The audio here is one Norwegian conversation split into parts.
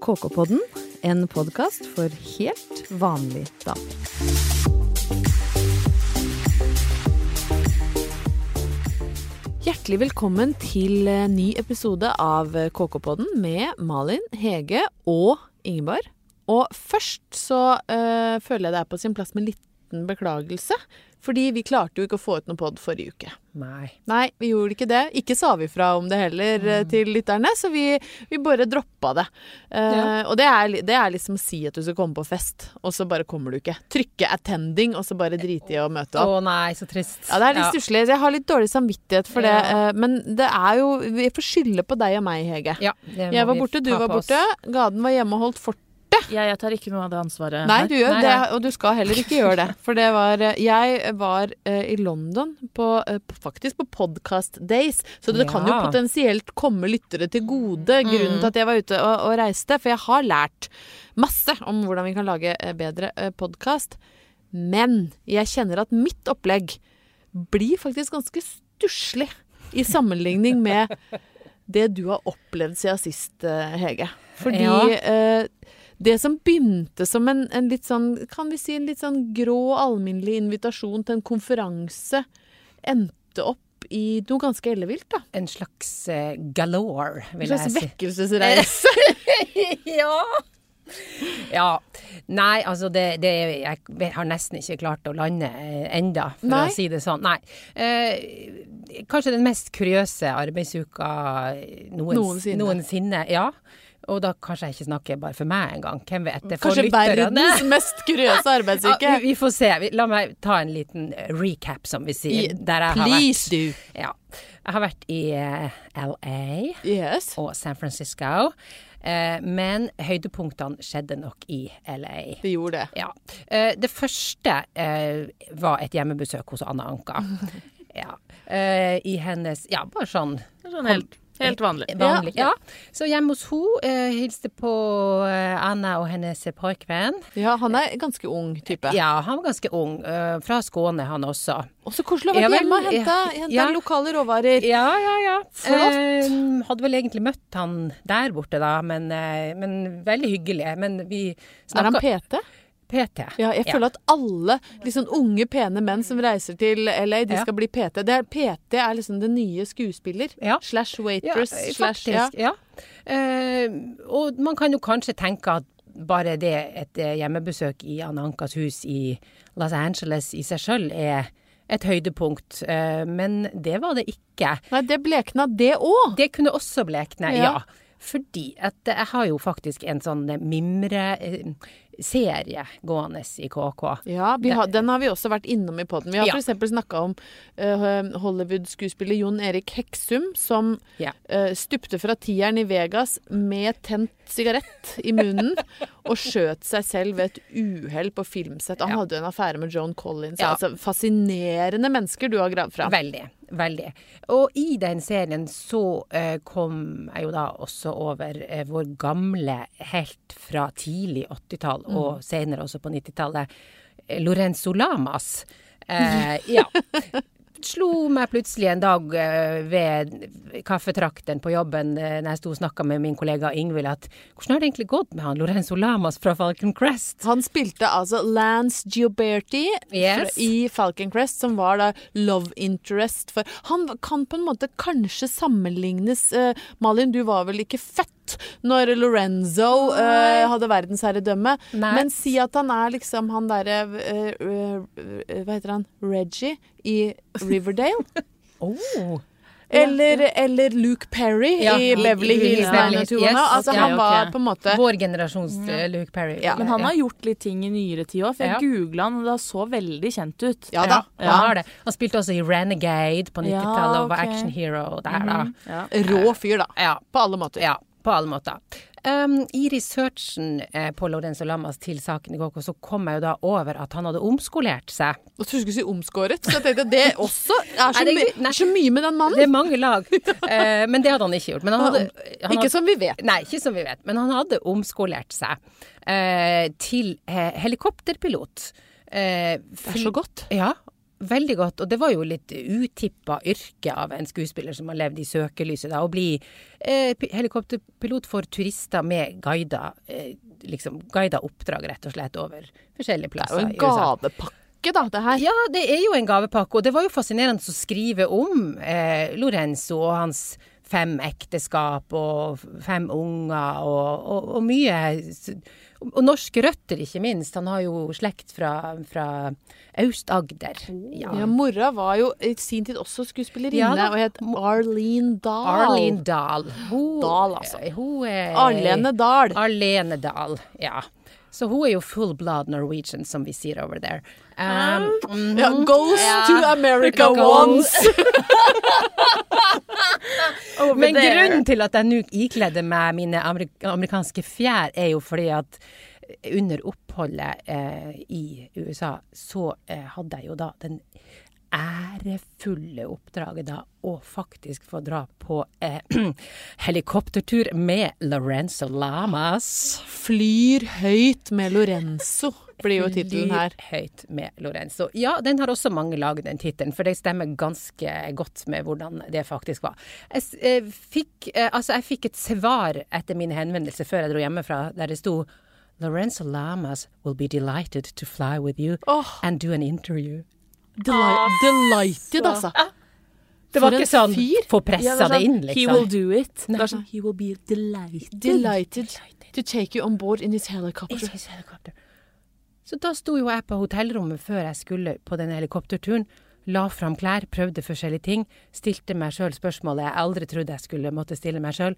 KK-podden, en podkast for helt vanlig damer. Hjertelig velkommen til ny episode av KK-podden med Malin, Hege og Ingeborg. Og først så øh, føler jeg det er på sin plass med en liten beklagelse. Fordi vi klarte jo ikke å få ut noe pod forrige uke. Nei. Nei, vi gjorde ikke det. Ikke sa vi fra om det heller mm. til lytterne, så vi, vi bare droppa det. Uh, Ja. Og det er, det er liksom å si at du skal komme på fest, og så bare kommer du ikke. Trykke 'attending', og så bare drite i å møte opp. Å oh, nei, så trist. Ja, det er litt stusslig. Jeg har litt dårlig samvittighet for det. Ja. Uh, Men det er jo Vi får skylde på deg og meg, Hege. Ja, det må Jeg var borte, du var oss. borte. Gaden var hjemme og holdt fortet. Ja, jeg tar ikke noe av det ansvaret. Nei, du gjør Nei, det, og du skal heller ikke gjøre det. For det var eh, Jeg var eh, i London på, eh, på faktisk på Podcast Days, så det kan jo potensielt komme lyttere til gode. Grunnen til at jeg var ute og, og reiste. For jeg har lært masse om hvordan vi kan lage eh, bedre eh, podkast. Men jeg kjenner at mitt opplegg blir faktisk ganske stusslig i sammenligning med det du har opplevd siden sist, eh, Hege. Fordi Ja. eh, det som begynte som en, en litt sånn, kan vi si en litt sånn grå, alminnelig invitasjon til en konferanse, endte opp i noe ganske ellevilt, da. En slags uh, galore, vil jeg si. En slags vekkelsesreise. ja. Ja. Nei, altså det, det Jeg har nesten ikke klart å lande eh, enda, for Nei. å si det sånn. Nei. Eh, kanskje den mest kuriøse arbeidsuka noens, Noensinne. noensinne. Ja. Og da kanskje jeg ikke snakker bare for meg engang. Hvem vet? Det Kanskje verdens mest kuriøse arbeidsuke. Ja, vi, får se. La meg ta en liten eh, recap, som vi sier. der jeg har vært. Ja. Jeg har vært i eh, LA Yes. og San Francisco. Eh, men høydepunktene skjedde nok i LA. Det gjorde det. Ja. Eh, det første eh, var et hjemmebesøk hos Anna Anka. Ja. Eh, I hennes Ja, bare sånn Sånn helt, helt vanlig. vanlig. Ja. Så hjemme hos henne eh, hilste på eh, Anna og hennes pojkvenn. Ja, han er ganske ung type. Ja, han var ganske ung. eh, fra Skåne, han også. Og så koselig å Ja, vel, hjemme og hente, hente ja. lokale råvarer. Ja, ja, ja. Flott. Eh, hadde vel egentlig møtt han der borte, da, men, eh, men veldig hyggelig. Men vi Er han snakka PT? PT. Ja, jeg føler at alle liksom unge, pene menn som reiser til LA, de Ja. skal bli PT. Det er, PT er liksom den nye skuespiller. Ja. Slash Ja, waitress. slash, ja. faktisk. Ja. Eh, og man kan jo kanskje tenke at bare det et eh, hjemmebesøk i Anne Ankas hus i Los Angeles i seg sjøl er et høydepunkt, eh, men det var det ikke. Nei, det blekna, det òg. Det kunne også blekne, Ja. ja. Fordi at jeg har jo faktisk en sånn mimreserie gående i KK. Ja, har, den har vi også vært innom i poden. Vi har Ja. f.eks. snakka om uh, Hollywood-skuespiller Jon Erik Heksum, som Ja. uh, stupte fra tieren i Vegas med tent sigarett i munnen og skjøt seg selv ved et uhell på filmsett. Han Ja. hadde en affære med Joan Collins. Ja. Altså, fascinerende mennesker du har gravd fram. Veldig. Veldig. Og i den serien så eh, kom jeg jo da også over eh, vår gamle helt fra tidlig 80-tall, og senere også på 90-tallet, eh, Lorenzo Lamas. Eh, ja. Slo meg plutselig en dag eh, ved kaffetrakten på jobben eh, når jeg sto og snakka med min kollega Ingvild, at hvordan har det egentlig gått med han Lorenzo Lamas fra Falcon Crest? Han spilte altså Lance Gioberti Yes. i Falcon Crest, som var da love interest for Han kan på en måte kanskje sammenlignes uh, Malin, du var vel ikke født når Lorenzo uh, hadde verdensherredømme, men si at han er liksom han derre uh, eh, Hva heter han? Reggie i Riverdale? Oh. Eller, eller Luke Perry Ja, i Beverly Hills Hills. 90210. Yes, Altså, han var på en måte Vår generasjons mm. Luke Perry. Ja. Men han har gjort litt ting i nyere tid òg, for jeg Ja. googla han, og det så veldig kjent ut. Ja da. Ja, han. Han spilte også i Renegade på 90-tallet Ja, og var action hero der, da. Ja. Rå fyr, da. Ja, På alle måter. ja på alle måter. Um, I researchen eh, på Lorenzo Lamas til saken i går, så kom jeg jo da over at han hadde omskolert seg. Jeg trodde du skulle si omskåret, så jeg tenkte det også er så, Nei, det- my så mye med den mannen. Det er mange lag, uh, men det hadde han ikke gjort. Men han hadde, han Ikke hadde, som vi vet. Nei, ikke som vi vet. Men han hadde omskolert seg uh, til uh, helikopterpilot. Det er så godt. Ja. Veldig godt. Og det var jo litt utippa yrke av en skuespiller som har levd i søkelyset, da. Å bli eh, helikopterpilot for turister med guida, eh, liksom guida oppdrag, rett og slett, over forskjellige Det er plasser jo en gavepakke, da, det her. Ja, det er jo en gavepakke, og det var jo fascinerende å skrive om eh, Lorenzo og hans fem ekteskap og fem unger og, og, og mye Og norske røtter, ikke minst. Han har jo slekt fra, fra Aust-Agder. Ja. Ja, mora var jo i sin tid også skuespillerinne Ja og het Arlene Dahl. Arlene Dahl. Hun, Dahl, altså. Hun er Arlene Dahl. Arlene Dahl, ja. Så hun er jo full blood Norwegian, som vi sier over there. Um, mm -hmm. yeah, goes to America once. Men grunnen til at jeg nå ikledde meg mine amerik amerikanske fjær, er jo fordi at under oppholdet eh, i USA, så eh, hadde jeg jo da den ærefulle oppdraget da å faktisk få dra på eh, helikoptertur med Lorenzo Lamas. Flyr høyt med Lorenzo, blir jo tittelen her. Flyr høyt med Lorenzo. Ja, den har også mange laget, den tittelen, for det stemmer ganske godt med hvordan det faktisk var. Jeg, eh, fikk, eh, altså, jeg fikk et svar etter mine henvendelser før jeg dro hjemmefra, der det sto Lorenzo Lamas will be delighted to fly with you oh. and do an interview. Deli delighted, altså. Det var for ikke sånn fyr. få Ja, det det inn, liksom. He will do it. Det er sånn, he will be delighted. Delighted to take you on board in his helicopter. In his helicopter. Så da sto jo jeg på hotellrommet før jeg skulle på denne helikopterturen. La fram klær, prøvde forskjellige ting. Stilte meg sjøl spørsmålet jeg aldri trodde jeg skulle måtte stille meg sjøl.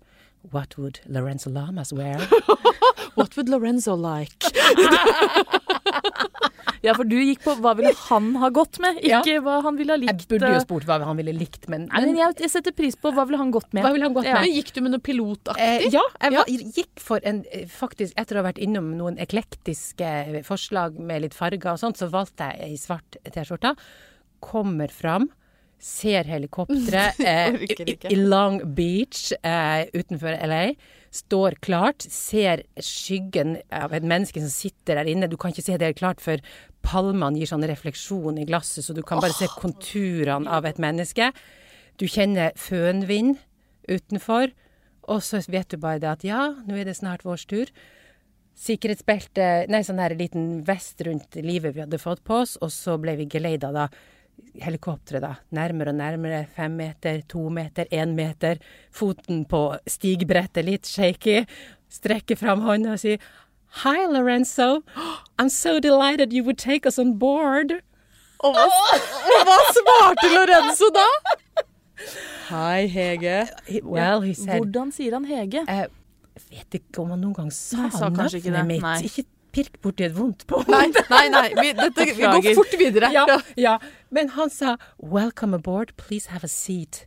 What would Lorenzo Lamas wear? What would Lorenzo like? Ja, for du gikk på hva ville han ha gått med, Ja. ikke hva han ville ha likt. Jeg burde jo eh. spurt hva han ville likt, men, Nei, men jeg, jeg setter pris på hva ville han gått med. Hva ville han gått Ja. med? Men gikk du med noe pilotaktig? Eh, ja, jeg var, gikk for en eh, Faktisk, etter å ha vært innom noen eklektiske forslag med litt farger og sånt, så valgte jeg ei svart T-skjorte. Kommer fram, ser helikopteret eh, i, i Long Beach eh, utenfor LA. Står klart, ser skyggen av et menneske som sitter der inne. Du kan ikke se det helt klart, for palmene gir sånn refleksjon i glasset, så du kan bare se konturene av et menneske. Du kjenner fønvind utenfor, og så vet du bare det at ja, nå er det snart vår tur. Sikkerhetsbelte, nei, sånn her liten vest rundt livet vi hadde fått på oss, og så ble vi geleida da, helikopteret da, nærmere og nærmere, fem meter, to meter, én meter, foten på stigbrettet litt shaky, strekker fram hånda og sier Hi, Lorenzo. I'm so delighted you would take us on board. Og hva, og hva svarte Lorenzo da? Hei, Hege. Well, he said Hvordan sier han Hege? Jeg vet ikke om han noen gang sa, Nei, sa navnet det. mitt. Nei. Ikke pirk borti et vondt punkt. Nei, nei, nei. Vi, dette, vi går fort videre. Ja, ja. Men han sa 'welcome aboard, please have a seat'.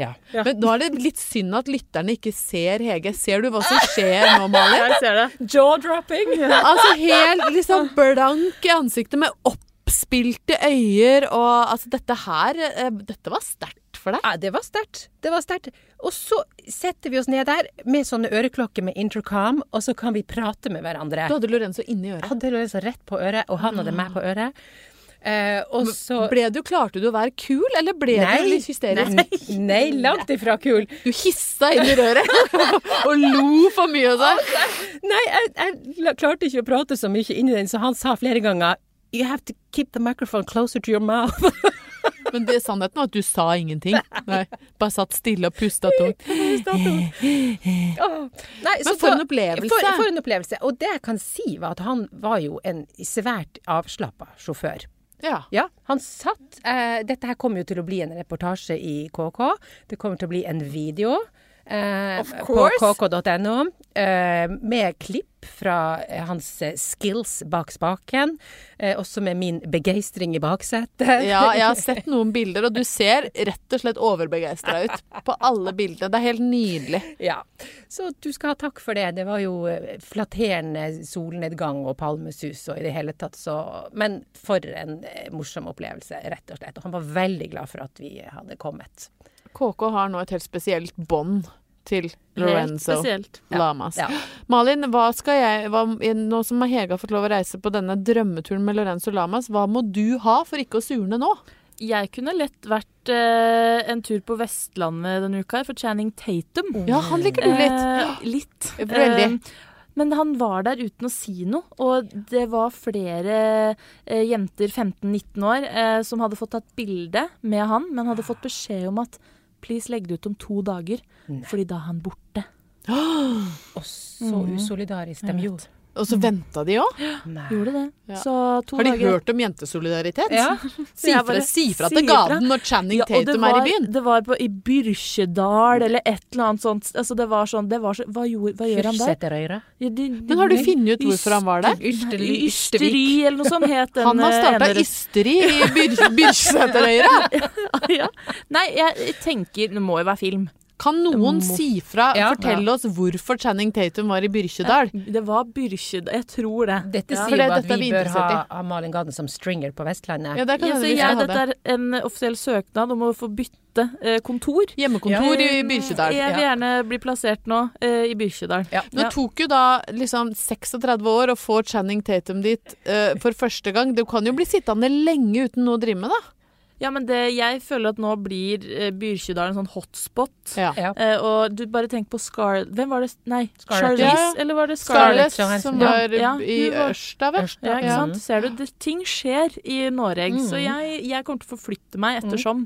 Ja. Men nå er det litt synd at lytterne ikke ser Hege. Ser du hva som skjer nå, Malin? Jeg ser det. Jaw-dropping. Altså helt liksom blank i ansiktet med oppspilte øyer og altså dette her eh, Dette var sterkt for deg. Ja, det var sterkt. Det var sterkt. Og så setter vi oss ned der med sånne øreklokker med intercom, og så kan vi prate med hverandre. Du hadde Lorenzo inni Jeg øret. hadde Lorenzo rett på øret, og han hadde meg på øret. Eh, og så Ble du, Klarte du å være kul, eller ble du litt hysterisk? Nei, nei, langt ifra kul. Du hissa inn i røret og lo for mye av det. Nei, jeg, jeg klarte ikke å prate så mye inni den, så han sa flere ganger You have to keep the microphone closer to your mouth. Men det er sannheten var at du sa ingenting. Nei, bare satt stille og pusta tungt. Nei, så for en opplevelse. For, for en opplevelse. Og det jeg kan si, var at han var jo en svært avslappa sjåfør. Ja. Ja, han satt eh, Dette her kommer jo til å bli en reportasje i KK. Det kommer til å bli en video på kk.no eh, med klipp fra eh, hans eh, skills bak spaken. Eh, også med min begeistring i baksetet. ja, jeg har sett noen bilder, og du ser rett og slett overbegeistra ut på alle bildene. Det er helt nydelig. Ja, så du skal ha takk for det. Det var jo eh, flatterende solnedgang og palmesus og i det hele tatt, så Men for en eh, morsom opplevelse, rett og slett. Og han var veldig glad for at vi hadde kommet. KK har nå et helt spesielt bånd til Lorenzo. Lamas. Ja. Malin, hva skal jeg hva, nå som Hege har fått lov å reise på denne drømmeturen med Lorenzo Lamas, hva må du ha for ikke å surne nå? Jeg kunne lett vært eh, en tur på Vestlandet denne uka for Channing Tatum. Ja, han liker du litt. Eh, litt. Veldig. Eh, men han var der uten å si noe, og det var flere eh, jenter 15-19 år eh, som hadde fått tatt bilde med han, men hadde fått beskjed om at please legg det ut om to dager, Nei. fordi da er han borte. Og så Mm. usolidarisk de gjorde. Og så venta de òg. Gjorde det. Ja. Så to Har de dager hørt om jentesolidaritet? Ja. Si fra, bare si til gaten når Channing Ja, det Tatum var, er i byen. Det var på, i Byrkjedal eller et eller annet sånt. Altså, det var sånn det var så, hva, gjorde, hva gjør han der? Ja, de- de- Men har du funnet ut hvorfor han var der? Ysteri, Ysteri eller noe sånt het den. Han har eh, starta ysteri i Byr- Byrkjeseterøyra. ja. Nei, jeg tenker Det må jo være film. Kan noen må- si fra, Ja. fortelle oss hvorfor Channing Tatum var i Byrkjedal? Det var Byrkjedal Jeg tror det. Dette Ja. Sier jo at vi bør ha, ha Malin Gaden som stringer på Vestlandet. Ja, det kan Ja, vi jeg, ha dette er en offisiell søknad om å få bytte eh, kontor. Hjemmekontor i Eh, Byrkjedal. Jeg vil gjerne bli plassert nå eh, i Byrkjedal. Ja. Det tok jo da liksom 36 år å få Channing Tatum dit eh, for første gang. Du kan jo bli sittende lenge uten noe å drive med, da. Ja, men det, jeg føler at nå blir eh, Byrkjedal en sånn hotspot. Ja. Ja. Eh, og du bare tenk på Scar... Hvem var det? Nei, Scarlett. Charlize? Ja. Eller var det Scarlett? Scarlett, som var Ja, i Ørsta, vel? Ørsta. Ja, ikke Ja. sant? Ser du, det, ting skjer i Norge, Mm. så jeg, jeg kommer til å forflytte meg ettersom.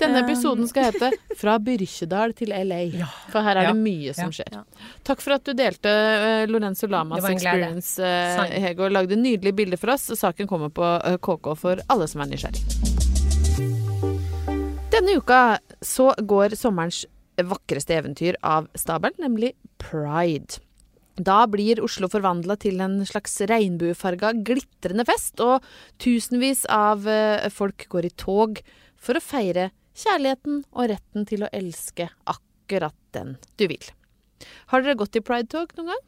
Denne Um, episoden skal hete 'Fra Byrkjedal til LA'. Ja. For her er det mye som skjer. Ja. Takk for at du delte uh, Lorenzo Lamas experience, uh, Hege, og lagde nydelige bilder for oss. Saken kommer på uh, KK for alle som er nysgjerrig. Denne uka så går sommerens vakreste eventyr av stabelen, nemlig Pride. Da blir Oslo forvandla til en slags regnbuefarga, glitrende fest, og tusenvis av eh, folk går i tog for å feire kjærligheten og retten til å elske akkurat den du vil. Har dere gått i Pride-tog noen gang?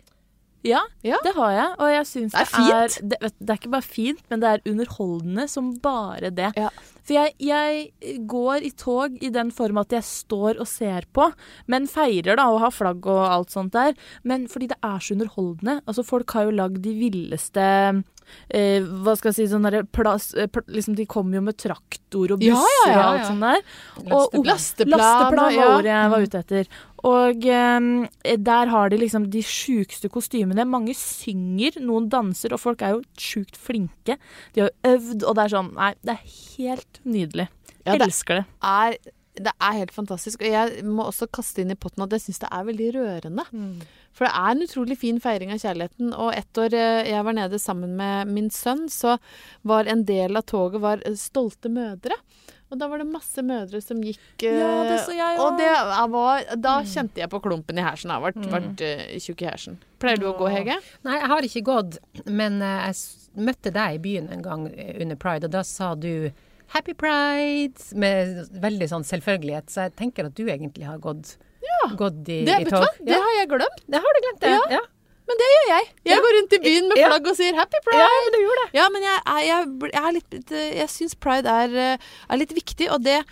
Ja, Ja. det har jeg. Og jeg syns Det er det er det, vet, det er ikke bare fint, men det er underholdende som bare det. Ja. For jeg, jeg går i tog i den form at jeg står og ser på, men feirer da og har flagg og alt sånt der. Men fordi det er så underholdende. Altså Folk har jo lagd de villeste eh, Hva skal jeg si sånn derre plass eh, pl liksom De kom jo med traktor og Ja, busser ja, ja, og alt sånt der. Og, og, Lasteplan, Lasteplan var ja. ordet jeg var ute etter. Og eh, der har de liksom de sjukeste kostymene. Mange synger, noen danser, og folk er jo sjukt flinke. De har jo øvd, og det er sånn Nei, det er helt nydelig. Ja, det Elsker det. er, det er helt fantastisk. Og jeg må også kaste inn i potten at jeg syns det er veldig rørende. For det er en utrolig fin feiring av kjærligheten. Og ett år eh, jeg var nede sammen med min sønn, så var en del av toget var eh, stolte mødre. Og da var det masse mødre som gikk eh, Ja, det så jeg Og det, jeg var, da kjente jeg på klumpen i hersen. Jeg ble, ble tjukk i hersen. Pleier du å gå, Hege? Nei, jeg har ikke gått, men jeg møtte deg i byen en gang under pride, og da sa du Happy Pride med veldig sånn selvfølgelighet, så jeg tenker at du egentlig har gått, gått i, Det, i tog. hva? Det har jeg glemt. Det har du glemt, det. Ja. Ja. Men det gjør jeg. Jeg går rundt i byen med Ja. flagg og sier 'happy pride'. Ja, men du gjorde det. Ja, men jeg, jeg, jeg, litt, jeg syns pride er, eh, er litt viktig, og det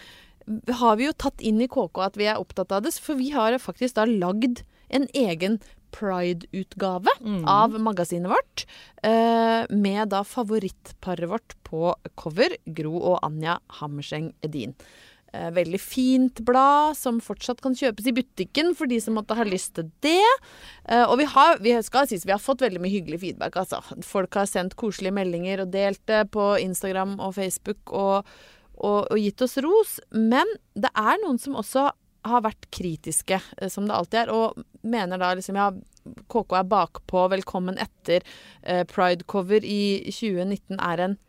har vi jo tatt inn i KK at vi er opptatt av det. For vi har faktisk da lagd en egen Pride-utgave av magasinet vårt. eh, med da favorittparet vårt på cover, Gro og Anja Hammerseng Edin. Eh, veldig fint blad som fortsatt kan kjøpes i butikken for de som måtte ha lyst til det. Eh, og vi har, vi skal sies, vi har fått veldig mye hyggelig feedback. Altså. Folk har sendt koselige meldinger og delt det på Instagram og Facebook og, og, og gitt oss ros. Men det er noen som også har vært kritiske, eh, som det alltid er, og mener da liksom ja, KK er bakpå, velkommen etter. Pride-cover i 2019 er en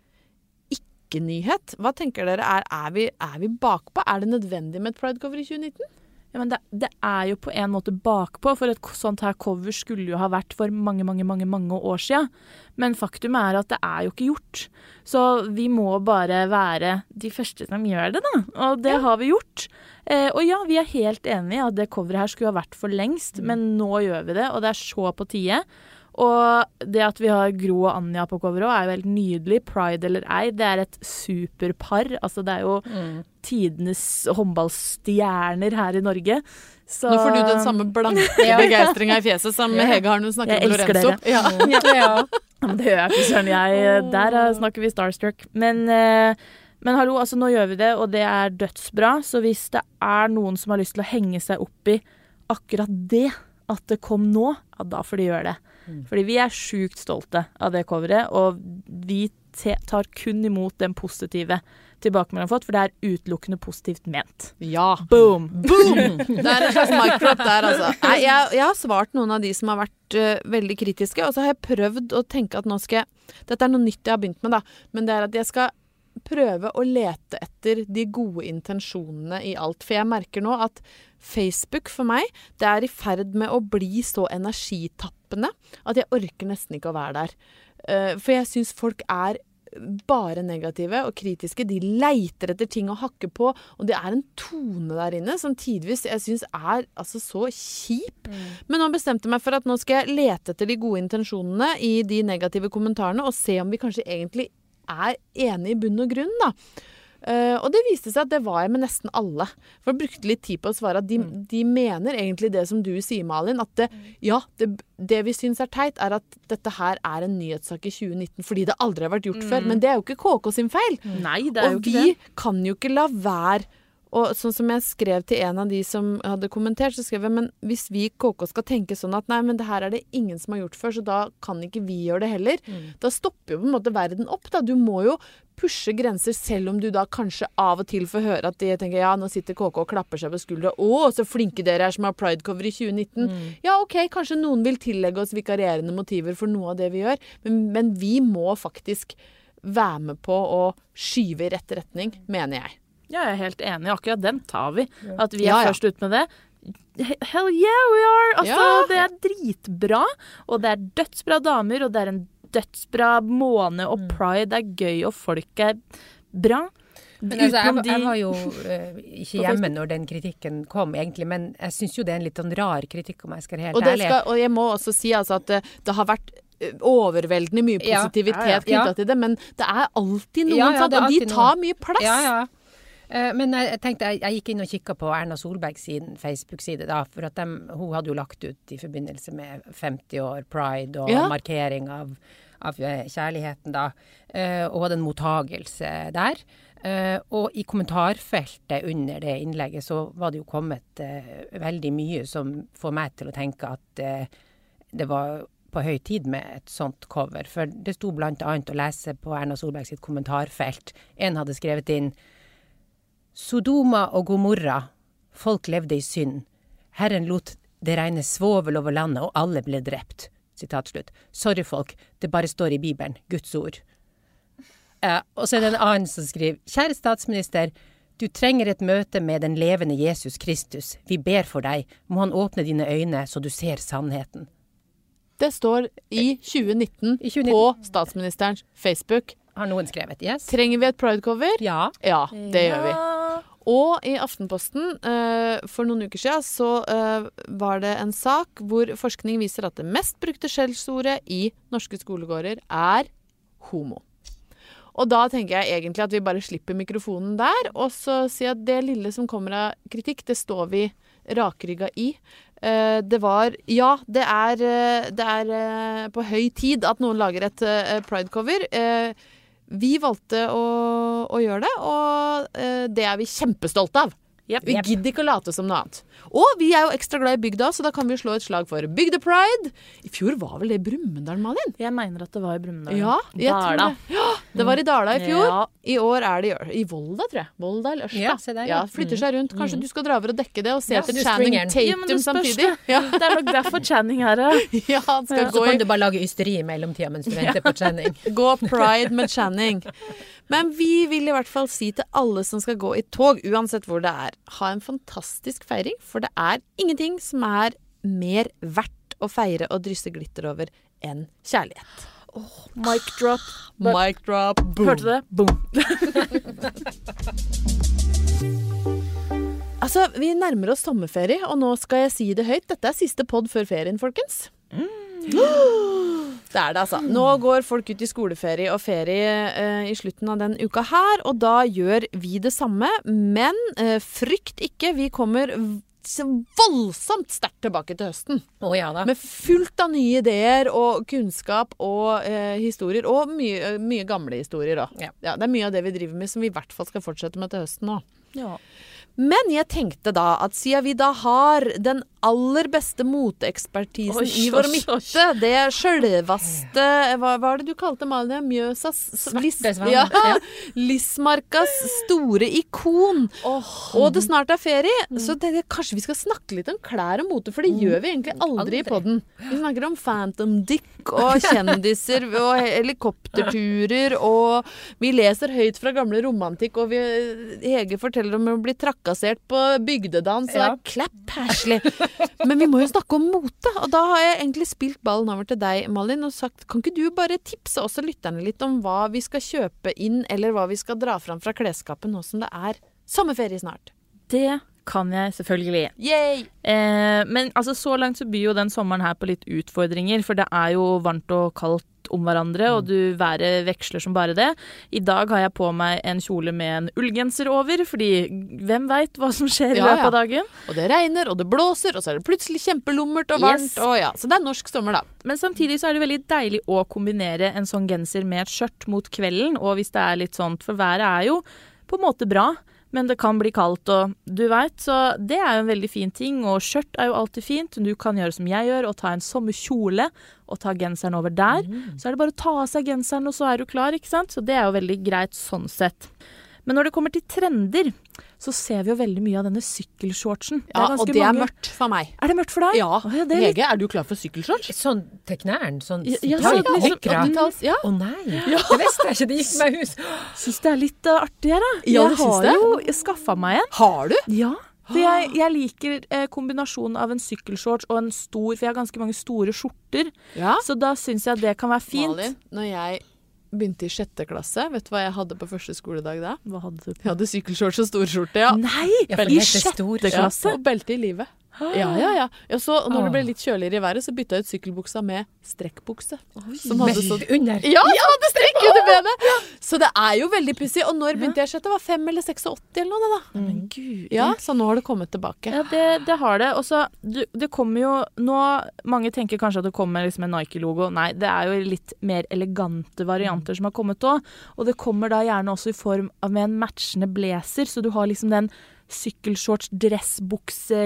ikke-nyhet. Hva tenker dere? Er, er, vi, er vi bakpå? Er det nødvendig med et Pride-cover i 2019? Ja, men det, det er jo på en måte bakpå, for et sånt her cover skulle jo ha vært for mange, mange, mange mange år sia. Men faktum er at det er jo ikke gjort. Så vi må bare være de første som gjør det, da. Og det har vi gjort. Eh, og ja, vi er helt enig i at det coveret her skulle ha vært for lengst, men nå gjør vi det, og det er så på tide. Og det at vi har Gro og Anja på coveret òg, er jo helt nydelig. Pride eller ei, det er et superpar. Altså, det er jo Mm. tidenes håndballstjerner her i Norge. Så Nå får du den samme blanke Ja. begeistringa i fjeset som Ja. Hege har når hun snakker Jeg elsker Lorenzo. dere. Ja. ja. Ja, det gjør jeg ikke, søren. Jeg, der eh, snakker vi starstruck. Men, eh, men hallo, altså nå gjør vi det, og det er dødsbra. Så hvis det er noen som har lyst til å henge seg opp i akkurat det, at det kom nå, ja, da får de gjøre det. Fordi vi er sjukt stolte av det coveret, og vi tar kun imot den positive tilbakemeldingen fått, for det er utelukkende positivt ment. ja. Boom! Boom! Det er en slags mic drop der, altså. Nei, jeg, jeg har svart noen av de som har vært uh, veldig kritiske, og så har jeg prøvd å tenke at nå skal jeg Dette er noe nytt jeg har begynt med, da. Men det er at jeg skal prøve å lete etter de gode intensjonene i alt. For jeg merker nå at Facebook for meg, det er i ferd med å bli så energitappende at jeg orker nesten ikke å være der. Eh, For jeg syns folk er bare negative og kritiske. De leiter etter ting å hakke på, og det er en tone der inne som tidvis jeg syns er altså så kjip. Men nå bestemte jeg meg for at nå skal jeg lete etter de gode intensjonene i de negative kommentarene, og se om vi kanskje egentlig er enige i bunn og grunn, da. Eh, og det viste seg at det var jeg med nesten alle. For jeg brukte litt tid på å svare at de, de mener egentlig det som du sier, Malin. At det, ja, det, det vi syns er teit, er at dette her er en nyhetssak i 2019 fordi det aldri har vært gjort før. Men det er jo ikke KK sin feil. Nei, det er jo Og ikke vi det. kan jo ikke la være og sånn som jeg skrev til en av de som hadde kommentert, så skrev jeg men hvis vi i KK skal tenke sånn at nei, men det her er det ingen som har gjort før, så da kan ikke vi gjøre det heller. Da stopper jo på en måte verden opp. da. Du må jo pushe grenser, selv om du da kanskje av og til får høre at de tenker ja, nå sitter KK og klapper seg på skuldra. Å, så flinke dere er som har pridecover i 2019. Ja, OK, kanskje noen vil tillegge oss vikarierende motiver for noe av det vi gjør, men, men vi må faktisk være med på å skyve i rett retning, mener jeg. Ja, jeg er helt enig. Akkurat den tar vi. At vi er Ja, ja. først ut med det. Hell yeah, we are! Altså, Ja. det er dritbra. Og det er dødsbra damer, og det er en dødsbra måned, og pride er gøy, og folk er bra. Men altså, jeg, var- jeg var jo uh, ikke hjemme når den kritikken kom, egentlig, men jeg syns jo det er en litt sånn rar kritikk, om jeg skal være helt Og, det ærlig. skal, og jeg må også si altså at det, det har vært overveldende mye positivitet ja, ja. knytta til det, men det er alltid noen, Ja, ja, er alltid og de tar mye plass. Ja, ja. Eh, Men jeg, tenkte, jeg, jeg gikk inn og kikka på Erna Solberg sin Facebook-side, da, for at de, hun hadde jo lagt ut i forbindelse med 50 år pride og Ja. markering av, av eh, kjærligheten, da, eh, og hadde en mottagelse der. Og i kommentarfeltet under det innlegget så var det jo kommet veldig mye som får meg til å tenke at det var på høy tid med et sånt cover. For det sto annet å lese på Erna Solberg sitt kommentarfelt. En hadde skrevet inn Sodoma og Gomorra, folk levde i synd. Herren lot det regne svovel over landet, og alle ble drept. Sorry, folk, det bare står i Bibelen, Guds ord. Eh, og så er det en annen som skriver Kjære statsminister, du trenger et møte med den levende Jesus Kristus. Vi ber for deg. Må han åpne dine øyne så du ser sannheten. Det står i 2019, I 2019. på statsministerens Facebook. Har noen skrevet? Yes? Trenger vi et pridecover? Ja. Ja, det gjør vi. Og i Aftenposten eh, for noen uker siden så eh, var det en sak hvor forskning viser at det mest brukte skjellsordet i norske skolegårder er homo. Og da tenker jeg egentlig at vi bare slipper mikrofonen der, og så si at det lille som kommer av kritikk, det står vi rakrygga i. Eh, det var Ja, det er, det er på høy tid at noen lager et pridecover. Vi valgte å, å gjøre det, og eh, det er vi kjempestolte av. Jep, Vi yep. gidder ikke å late som noe annet. Og vi er jo ekstra glad i bygda, så da kan vi slå et slag for Bygdepride. I fjor var vel det i Brumunddal, Malin? Jeg mener at det var i Brumunddal. Ja, Dala. det. Ja, det var i Dala i fjor. Ja. I år er det i- i Volda, tror jeg. Volda eller Ørsta. Ja, se der, ja. flytter seg rundt. Kanskje du skal dra over og dekke det og se Ja, etter Channing Tatum samtidig. det. Ja, Det er nok derfor Channing her er. ja, han skal Så kan du bare lage ysteri i mellomtida mens du venter på Channing. gå pride med Channing. Men vi vil i hvert fall si til alle som skal gå i tog, uansett hvor det er, ha en fantastisk feiring. For det er ingenting som er mer verdt å feire og drysse glitter over enn kjærlighet. Mic drop. But- Mic drop, boom. Hørte du det? Boom. Altså, Vi nærmer oss sommerferie, og nå skal jeg si det høyt. Dette er siste pod før ferien, folkens. Det er det, altså. Nå går folk ut i skoleferie og ferie eh, i slutten av den uka her, og da gjør vi det samme. Men eh, frykt ikke, vi kommer voldsomt sterkt tilbake til høsten. Å ja. Med fullt av nye ideer og kunnskap og eh, historier. Og mye, mye gamle historier òg. Ja. Ja, det er mye av det vi driver med som vi i hvert fall skal fortsette med til høsten. Ja. Men jeg tenkte da at siden vi da har den aller beste moteekspertisen i vår midte, det sjølvaste hva, hva er det du kalte Malia? Mjøsas svane. Ja, Ja. Lismarkas store ikon. Og det snart er ferie, så det, kanskje vi skal snakke litt om klær og mote, for det gjør vi egentlig aldri, Aldri. i podden. Vi snakker om Phantom Dick og kjendiser og helikopterturer, og vi leser høyt fra gamle romantikk, og vi, Hege forteller om å bli trakassert på bygdedans, og Ja. er klapp herselig. Men vi må jo snakke om mote, og da har jeg egentlig spilt ballen over til deg, Malin, og sagt kan ikke du bare tipse også lytterne litt om hva vi skal kjøpe inn, eller hva vi skal dra fram fra klesskapet nå som det er sommerferie snart? Det kan jeg selvfølgelig. Yay! Eh, men altså, så langt så byr jo den sommeren her på litt utfordringer, for det er jo varmt og kaldt om hverandre, og du været veksler som bare det. I dag har jeg på meg en kjole med en ullgenser over, fordi hvem veit hva som skjer i Ja, løpet av dagen. Og det regner, og det blåser, og så er det plutselig kjempelummert og varmt. Yes. Og ja, så det er norsk sommer, da. Men samtidig så er det veldig deilig å kombinere en sånn genser med et skjørt mot kvelden, og hvis det er litt sånt, for været er jo på en måte bra. Men det kan bli kaldt, og du veit, så det er jo en veldig fin ting. Og skjørt er jo alltid fint. Du kan gjøre som jeg gjør, og ta en sommerkjole og ta genseren over der. Så er det bare å ta av seg genseren, og så er du klar, ikke sant. Så det er jo veldig greit sånn sett. Men når det kommer til trender, så ser vi jo veldig mye av denne sykkelshortsen. Ja, og det det er mørkt for meg. Er det mørkt for deg? Ja. Ja er litt... Hege, er du klar for sykkelshorts? Sånn til knærne? Sånn Ja, ja, sånn liksom- Ja. Å nei, det visste jeg ikke. Det gikk meg hus. Syns det er litt uh, artig her, da. Ja, jeg har det? jo skaffa meg en. Har du? Ja. For jeg, jeg liker eh, kombinasjonen av en sykkelshorts og en stor For jeg har ganske mange store skjorter, Ja. så da syns jeg det kan være fint. Malin, når jeg begynte i sjette klasse, vet du hva jeg hadde på første skoledag da? Hva hadde du Jeg hadde sykkelshorts og storskjorte, ja. Nei! Ja, I sjette klasse! Ja, og belte i livet. Ja, ja, ja. ja så, når det ble litt kjøligere i været, så bytta jeg ut sykkelbuksa med strekkbukse. Som hadde sånn under. Ja, som hadde strekk under benet! Så det er jo veldig pussig. Og når begynte jeg å? Det var 5 eller 86 eller noe, det da. Men gud. Ja, så nå har det kommet tilbake. Ja, det, det har det. Og så Det kommer jo nå Mange tenker kanskje at det kommer liksom en Nike-logo. Nei, det er jo litt mer elegante varianter som har kommet òg. Og det kommer da gjerne også i form av med en matchende blazer, så du har liksom den sykkelshorts, dressbukse,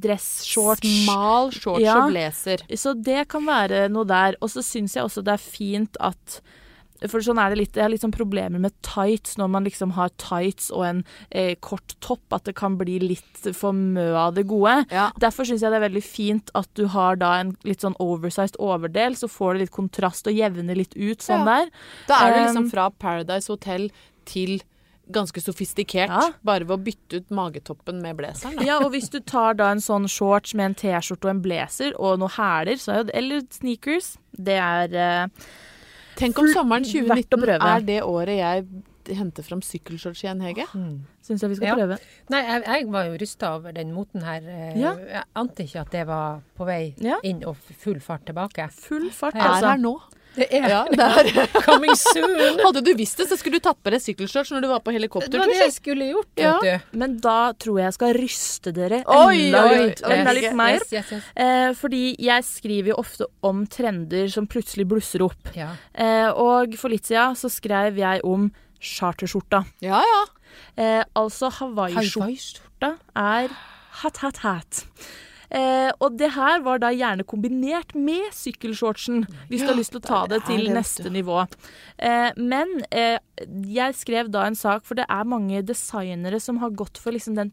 dressshorts Smal shorts Ja. og blazer. Så det kan være noe der. Og så syns jeg også det er fint at for sånn er det litt, Jeg har litt sånn problemer med tights når man liksom har tights og en eh, kort topp. At det kan bli litt for mø av det gode. Ja. Derfor syns jeg det er veldig fint at du har da en litt sånn oversized overdel, så får du litt kontrast og jevner litt ut sånn Ja. der. Da er det liksom Um, fra Paradise Hotel til ganske sofistikert, Ja. bare ved å bytte ut magetoppen med blazeren. Da. Ja, og hvis du tar da en sånn shorts med en T-skjorte og en blazer og noen hæler, så er jo det Eller sneakers. Det er eh, Tenk om sommeren Verdt å 2019 prøve. er det året jeg henter fram sykkelshorts igjen, Hege. Syns jeg vi skal Ja. prøve. Nei, jeg, jeg var jo rysta over den moten her. eh, Ja. Jeg ante ikke at det var på vei Ja. inn og full fart tilbake. Full fart, Er altså. her nå. Det er Ja, det coming soon! Hadde du visst det, så skulle du tatt på deg sykkelshorts når du var på Det var det jeg skulle gjort, Ja. vet du. Men da tror jeg jeg skal ryste dere Oi, enda, oi, litt, oi. enda litt mer. Yes, yes, yes. Eh, fordi jeg skriver jo ofte om trender som plutselig blusser opp. Ja. Eh, og for litt siden så skrev jeg om charterskjorta. Ja, ja. Eh, altså hawaiiskjorta er hat, hat, hat. Eh, og det her var da gjerne kombinert med sykkelshortsen, hvis du har lyst til å ta det det til det, neste du. nivå. Eh, men eh, jeg skrev da en sak, for det er mange designere som har gått for liksom den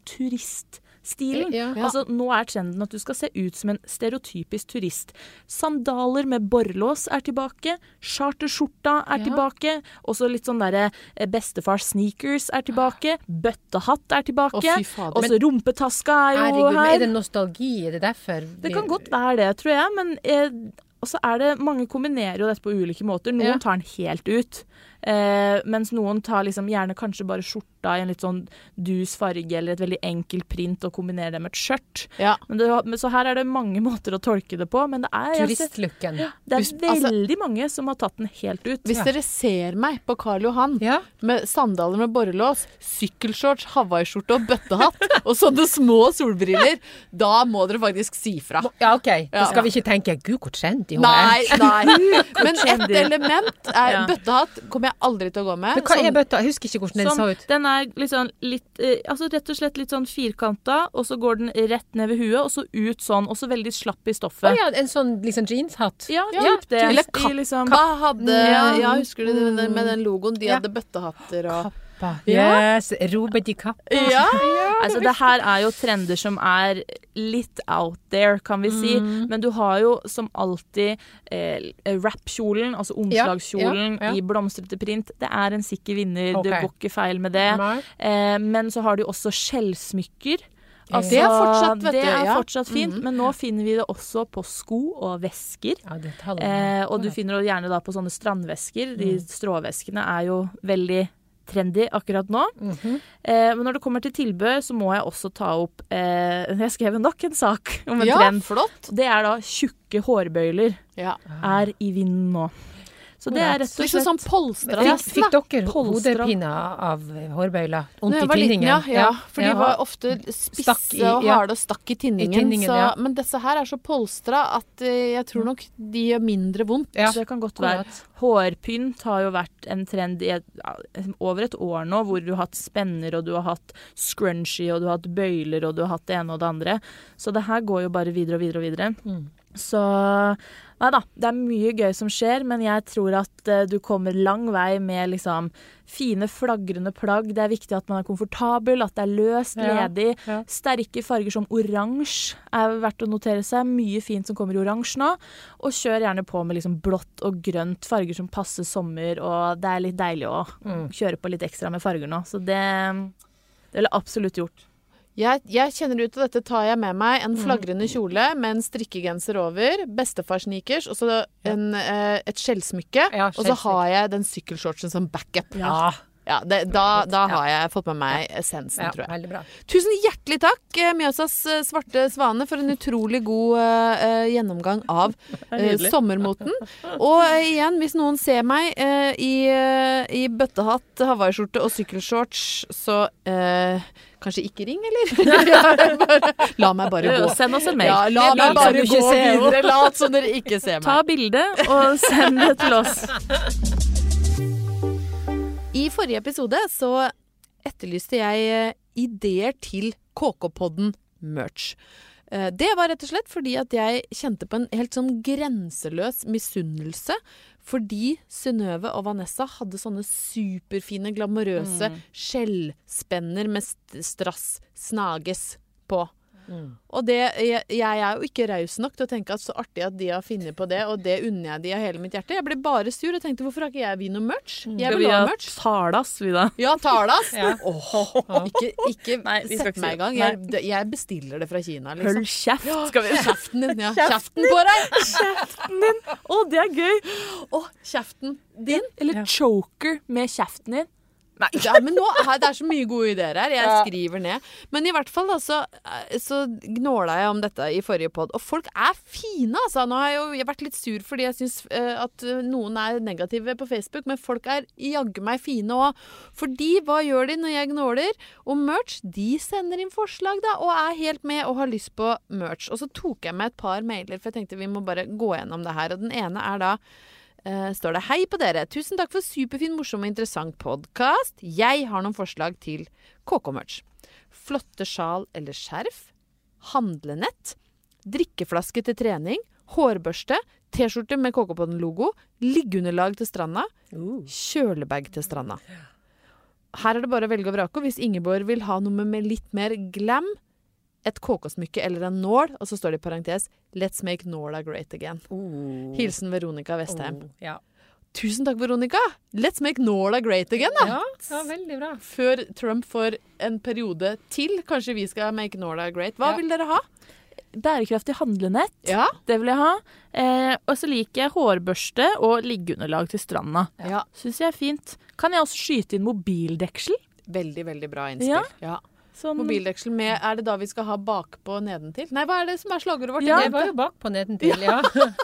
turiststilen. Ja. Altså, nå er trenden at du skal se ut som en stereotypisk turist. Sandaler med borrelås er tilbake. Charterskjorta er Ja. tilbake. Også litt sånn derre eh, bestefars sneakers er tilbake. Bøttehatt er tilbake. Også rumpetaska er jo Herregud, her. er det nostalgi? Er det derfor? Det kan godt være det, tror jeg. Men eh, og så er det mange kombinerer jo dette på ulike måter. Noen Ja. tar den helt ut. Eh, mens noen tar liksom gjerne kanskje bare skjorta i en litt sånn dus farge eller et veldig enkelt print og kombinerer det med et skjørt. Ja. Men det, men så her er det mange måter å tolke det på, men det er, jeg Turistlooken. det er Hvis- altså- veldig mange som har tatt den helt ut. Hvis dere ser meg på Karl Johan Ja. med sandaler med borrelås, sykkelshorts, hawaiiskjorte og bøttehatt og sånne små solbriller, da må dere faktisk si fra. ja, OK. Da Ja. skal vi ikke tenke 'gud, hvor trendy hun Nei, er'. nei. Men ett element er Ja. bøttehatt kommer jeg aldri til å gå med. Men hva Sånn- er bøtta? Jeg husker ikke hvordan den Som, så ut. den er liksom litt eh, Altså rett og slett litt sånn firkanta, og så går den rett ned ved huet, og så ut sånn, og så veldig slapp i stoffet. Å ja, en sånn liksom jeanshatt. Ja, Ja, typ det. eller I kapp- liksom, Kappa hadde Ja. Ja, husker du det med, den logoen? De hadde bøttehatter og Kappa. Ja. Yes. Robert de Kappa. Ja! Altså, det her er jo trender som er litt out there, kan vi si. Mm. Men du har jo som alltid eh, wrap-kjolen, altså omslagskjolen Ja, ja, ja. i blomstrete print. Det er en sikker vinner, okay. det går ikke feil med det. Eh, men så har du også skjellsmykker. Altså, Det er fortsatt, det du, er ja. fortsatt fint, Mhm. men nå finner vi det også på sko og vesker. Ja, det. Eh, og du finner det gjerne på sånne strandvesker. De Mm. stråveskene er jo veldig trendy akkurat nå. Mhm. Eh, men når det kommer til tilbud, så må jeg også ta opp eh, Jeg skrev nok en sak om en ja, trend. flott. Det er da tjukke hårbøyler Ja. er i vinden nå. Så det er rett og slett slett sånn polstra Fikk, nesten, fikk dere Polstra. hodepine av hårbøyler? Vondt i tinningen? ja, ja. For de var ofte spisse i- og harde og stakk i tinningen. I tinningen, så, ja. Men disse her er så polstra at eh, jeg tror nok de gjør mindre vondt. Ja. Det kan godt være. Hårpynt har jo vært en trend i et, over et år nå, hvor du har hatt spenner, og du har hatt scrunchy, og du har hatt bøyler, og du har hatt det ene og det andre. Så det her går jo bare videre og videre og videre. Mm. Så Nei da, det er mye gøy som skjer, men jeg tror at eh, du kommer lang vei med liksom fine, flagrende plagg. Det er viktig at man er komfortabel, at det er løst, Ja, ledig. ja. Sterke farger som oransje er verdt å notere seg. Mye fint som kommer i oransje nå. Og kjør gjerne på med liksom blått og grønt, farger som passer sommer, og det er litt deilig å Mm. kjøre på litt ekstra med farger nå. Så det, det ville jeg absolutt gjort. Jeg, jeg kjenner ut av dette tar jeg med meg Mm. en flagrende kjole med en strikkegenser over, bestefar-sneakers og så en, eh, et skjellsmykke. Ja, og så har jeg den sykkelshortsen som backup. Ja. Ja, det, da, da har jeg fått med meg essensen, ja, tror jeg. bra. Tusen hjertelig takk, eh, Mjøsas eh, svarte svane, for en utrolig god eh, gjennomgang av uh, sommermoten. Og uh, igjen, hvis noen ser meg i, i bøttehatt, hawaiiskjorte og sykkelshorts, så kanskje ikke ring, eller? Ja, bare, la meg bare gå. Send oss en mail. Ja, la meg bare gå videre. Lat som dere ikke ser meg. Ta bilde og send det til oss. I forrige episode så etterlyste jeg eh, ideer til KK-podden merch. Eh, Det var rett og slett fordi at jeg kjente på en helt sånn grenseløs misunnelse. Fordi Synnøve og Vanessa hadde sånne superfine, glamorøse skjellspenner med strass, snages, på. Og det, jeg, jeg er jo ikke raus nok til å tenke at så artig at de har funnet på det, og det unner jeg de av hele mitt hjerte. Jeg ble bare sur og tenkte hvorfor har ikke jeg vi noe merch? Jeg Skal vil vi ha merch. talas, vi da? Ja, Talas! Ja. Oh, ikke ikke Nei, sett meg i gang. Jeg, jeg bestiller det fra Kina, Hold liksom. kjeft, skal vi Kjeften din. Ja. Kjeften på deg! Kjeften din! Å, det er gøy! Å, kjeften din. Eller choker med kjeften din. Ja, men nå, det er så mye gode ideer her. Jeg skriver ned. Men i hvert fall da, så, så gnåla jeg om dette i forrige pod. Og folk er fine, altså. Nå har jeg jo jeg vært litt sur fordi jeg syns at eh, noen er negative på Facebook, men folk er jaggu meg fine òg. Fordi hva gjør de når jeg gnåler om merch? De sender inn forslag, da, og er helt med og har lyst på merch. Og så tok jeg med et par mailer, for jeg tenkte vi må bare gå gjennom det her. Og den ene er da Eh, står det Hei på dere. Tusen takk for superfin, morsom og interessant podkast. Jeg har noen forslag til KK-merch. Flotte sjal eller skjerf. Handlenett. Drikkeflaske til trening. Hårbørste. T-skjorte med KK-podden-logo. Liggeunderlag til stranda. Kjølebag til stranda. Her er det bare å velge og vrake. Og hvis Ingeborg vil ha noe med litt mer glam, et KK-smykke eller en nål, og så står det i parentes 'Let's make Nåla great again'. Oh. Hilsen Veronica Vestheim. Oh, ja. Tusen takk, Veronica! Let's make Nåla great again, da! ja, ja, veldig bra. Før Trump får en periode til. Kanskje vi skal make Nåla great. Hva Ja. vil dere ha? Bærekraftig handlenett, Ja. det vil jeg ha. Eh, og så liker jeg hårbørste og liggeunderlag til stranda. ja. Syns jeg er fint. Kan jeg også skyte inn mobildeksel? Veldig, veldig bra innspill. Ja. Sånn, Mobildeksel med Er det da vi skal ha bakpå nedentil? Nei, hva er det som er slagordet vårt? Ja, Det var jo bakpå nedentil, ja.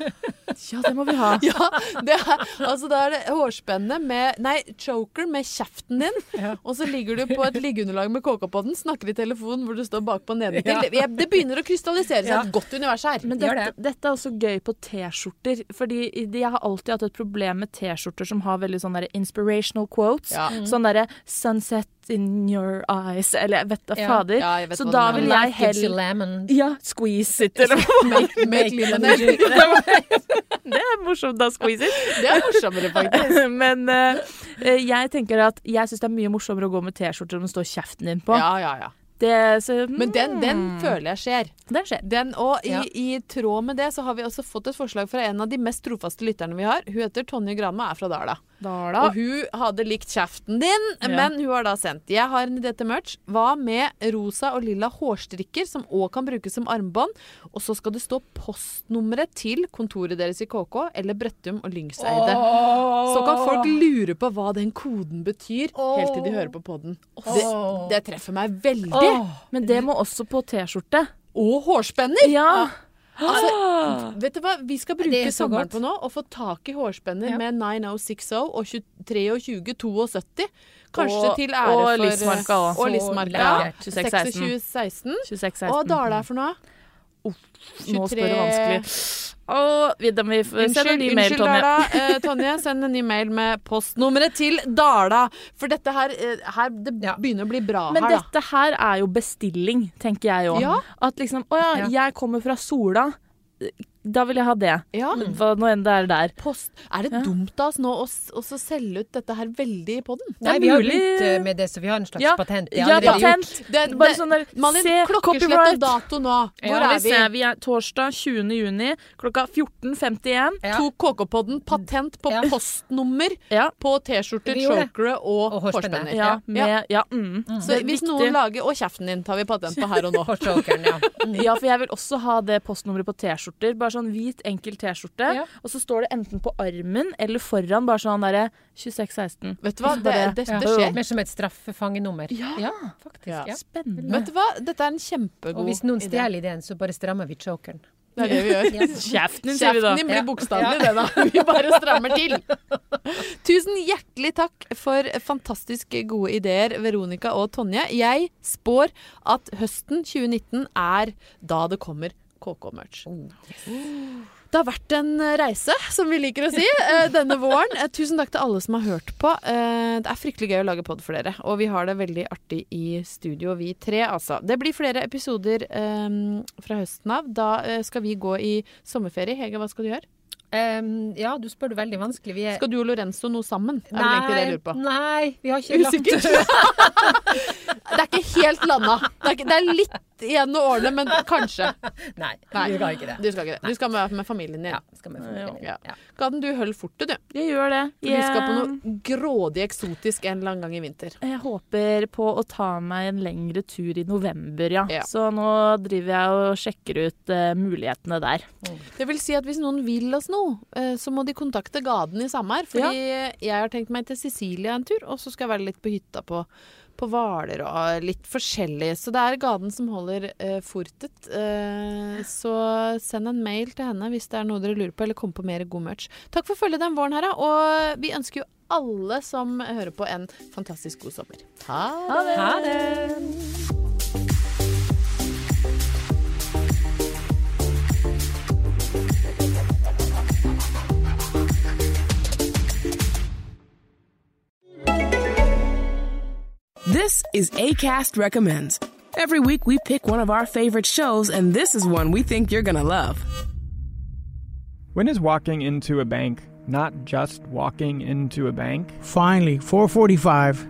ja, det må vi ha. Ja, det er, altså da er det hårspenne med Nei, choker med kjeften din. Ja. Og så ligger du på et liggeunderlag med KK-podden, snakker i telefonen hvor du står bakpå nedentil. Det, det begynner å krystallisere seg Ja. et godt univers her. Men dette, dette, dette er også gøy på T-skjorter. Fordi jeg har alltid hatt et problem med T-skjorter som har veldig sånne inspirational quotes. Ja. Sånn derre 'sunset in your eyes', eller jeg vet da Ja. fader. Ja, vet Så da vil jeg heller lemon. Ja, squeeze it, eller Make, make lemonade. Det er morsomt, da. Squeeze it. Det er morsommere, faktisk. Men eh, eh, jeg tenker at jeg syns det er mye morsommere å gå med T-skjorter som står kjeften din på. Ja, ja, ja. Det, så, Men den, den mm, føler jeg skjer. Den skjer. Den, og i, Ja. i tråd med det så har vi også fått et forslag fra en av de mest trofaste lytterne vi har. Hun heter Tonje Granma, er fra Dala. Dala. Og hun hadde likt kjeften din, Ja. men hun har da sendt. Jeg har en idé til merch. Hva med rosa og lilla hårstrikker, som òg kan brukes som armbånd? Og så skal det stå postnummeret til kontoret deres i KK eller Brøttum og Lyngseide. Så kan folk lure på hva den koden betyr, helt til de hører på poden. Det, det treffer meg veldig. Oh. Men det må også på T-skjorte. Og hårspenner! Ja. Altså, vet du hva, Vi skal bruke er sommeren på nå og få tak i hårspenner Ja. med 9060 og 23 72. Kanskje Og- til ære og for Lismarka òg. Og Lismarka. Ja. 2616. 26-16. Og Dala er for noe? Nå spør du vanskelig. Å, vi, da vi Unnskyld, en ny mail, unnskyld Tonje. Dala. Eh, Tonje, send en ny mail med postnummeret til Dala. For dette her, eh, her Det begynner å bli bra Men her, da. Men dette her er jo bestilling, tenker jeg òg. Ja. At liksom Å ja, Ja. jeg kommer fra Sola. Da vil jeg ha det. Ja. Hva nå enn det er der. Post. Er det Ja. dumt av oss nå å å selge ut dette her veldig i poden? Nei, vi har begynt eh, med det, så vi har en slags Ja. patent. Det Ja, patent. Det, Det, Bare sånn der Malin, Se, klokkeslett copyright. og dato nå. Hvor Ja, er vi? vi? ser, vi er torsdag 20. juni klokka 14.51. Ja. Tok KK-podden patent på Ja. postnummer Ja. på T-skjorter, chokere og, Og hårspenner. Ja, med, ja, mm. Så hvis viktig. noen lager Og kjeften din tar vi patent på her og nå. Ja. Mm. Ja, for jeg vil også ha det postnummeret på T-skjorter. Bare sånn hvit, enkel T-skjorte. Ja. Og så står det enten på armen eller foran, bare sånn derre 2616. Vet du hva, det, det, Ja. det skjer. Mer som et straffefangenummer. Ja. faktisk. Ja. Ja. Spennende. Vet du hva, dette er en kjempegod idé. Og hvis noen stjeler ideen, så bare strammer vi chokeren. Det er det vi gjør. Kjeften din, sier vi da. Kjeften din blir bokstavelig det, da. Vi bare strammer til. Tusen hjertelig takk for fantastisk gode ideer, Veronica og Tonje. Jeg spår at høsten 2019 er da det kommer KK-merch. Det har vært en reise, som vi liker å si, eh, denne våren. Eh, Tusen takk til alle som har hørt på. Eh, Det er fryktelig gøy å lage pod for dere, og vi har det veldig artig i studio, vi tre, altså. Det blir flere episoder eh, fra høsten av. Da eh, skal vi gå i sommerferie. Hege, hva skal du gjøre? Um, ja, du spør det veldig vanskelig. Vi er Skal du og Lorenzo noe sammen? Er vel det jeg lurer på. nei, vi har ikke Usikkert? Det er ikke helt landa. Det er, ikke, det er litt igjen å ordne, men kanskje. Nei, Nei. du skal ikke det. Du skal ikke det. Du skal med, med familien din. Ja, skal med familien. Ja. Ja. Gaden, du holder fortet, du. Jeg gjør det. Vi yeah. skal på noe grådig eksotisk en eller annen gang i vinter. Jeg håper på å ta meg en lengre tur i november, ja. Ja. Så nå driver jeg og sjekker ut uh, mulighetene der. Det vil si at hvis noen vil oss noe, uh, så må de kontakte Gaden i Samar. Fordi jeg har tenkt meg til Sicilia en tur, og så skal jeg være litt på hytta på, på Hvaler og litt forskjellig. Så det er Gaden som holder eh, fortet. Eh, så send en mail til henne hvis det er noe dere lurer på, eller kom på mer god merch. Takk for følget den våren her, da. Og vi ønsker jo alle som hører på, en fantastisk god sommer. Ha det! Ha det! This is ACAST Recommends. Every week we pick one of our favorite shows, and this is one we think you're gonna love. When is walking into a bank not just walking into a bank? Finally, 445.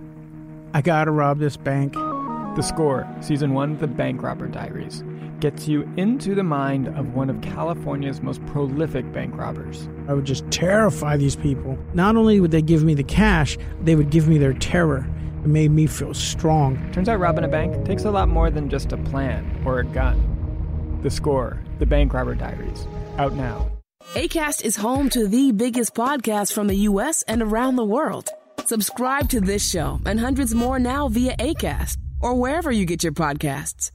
I gotta rob this bank. The Score, Season 1, The Bank Robber Diaries, gets you into the mind of one of California's most prolific bank robbers. I would just terrify these people. Not only would they give me the cash, they would give me their terror. It made me feel strong. Turns out robbing a bank takes a lot more than just a plan or a gun. The Score, The Bank Robber Diaries, out now. ACAST is home to the biggest podcasts from the US and around the world. Subscribe to this show and hundreds more now via ACAST or wherever you get your podcasts.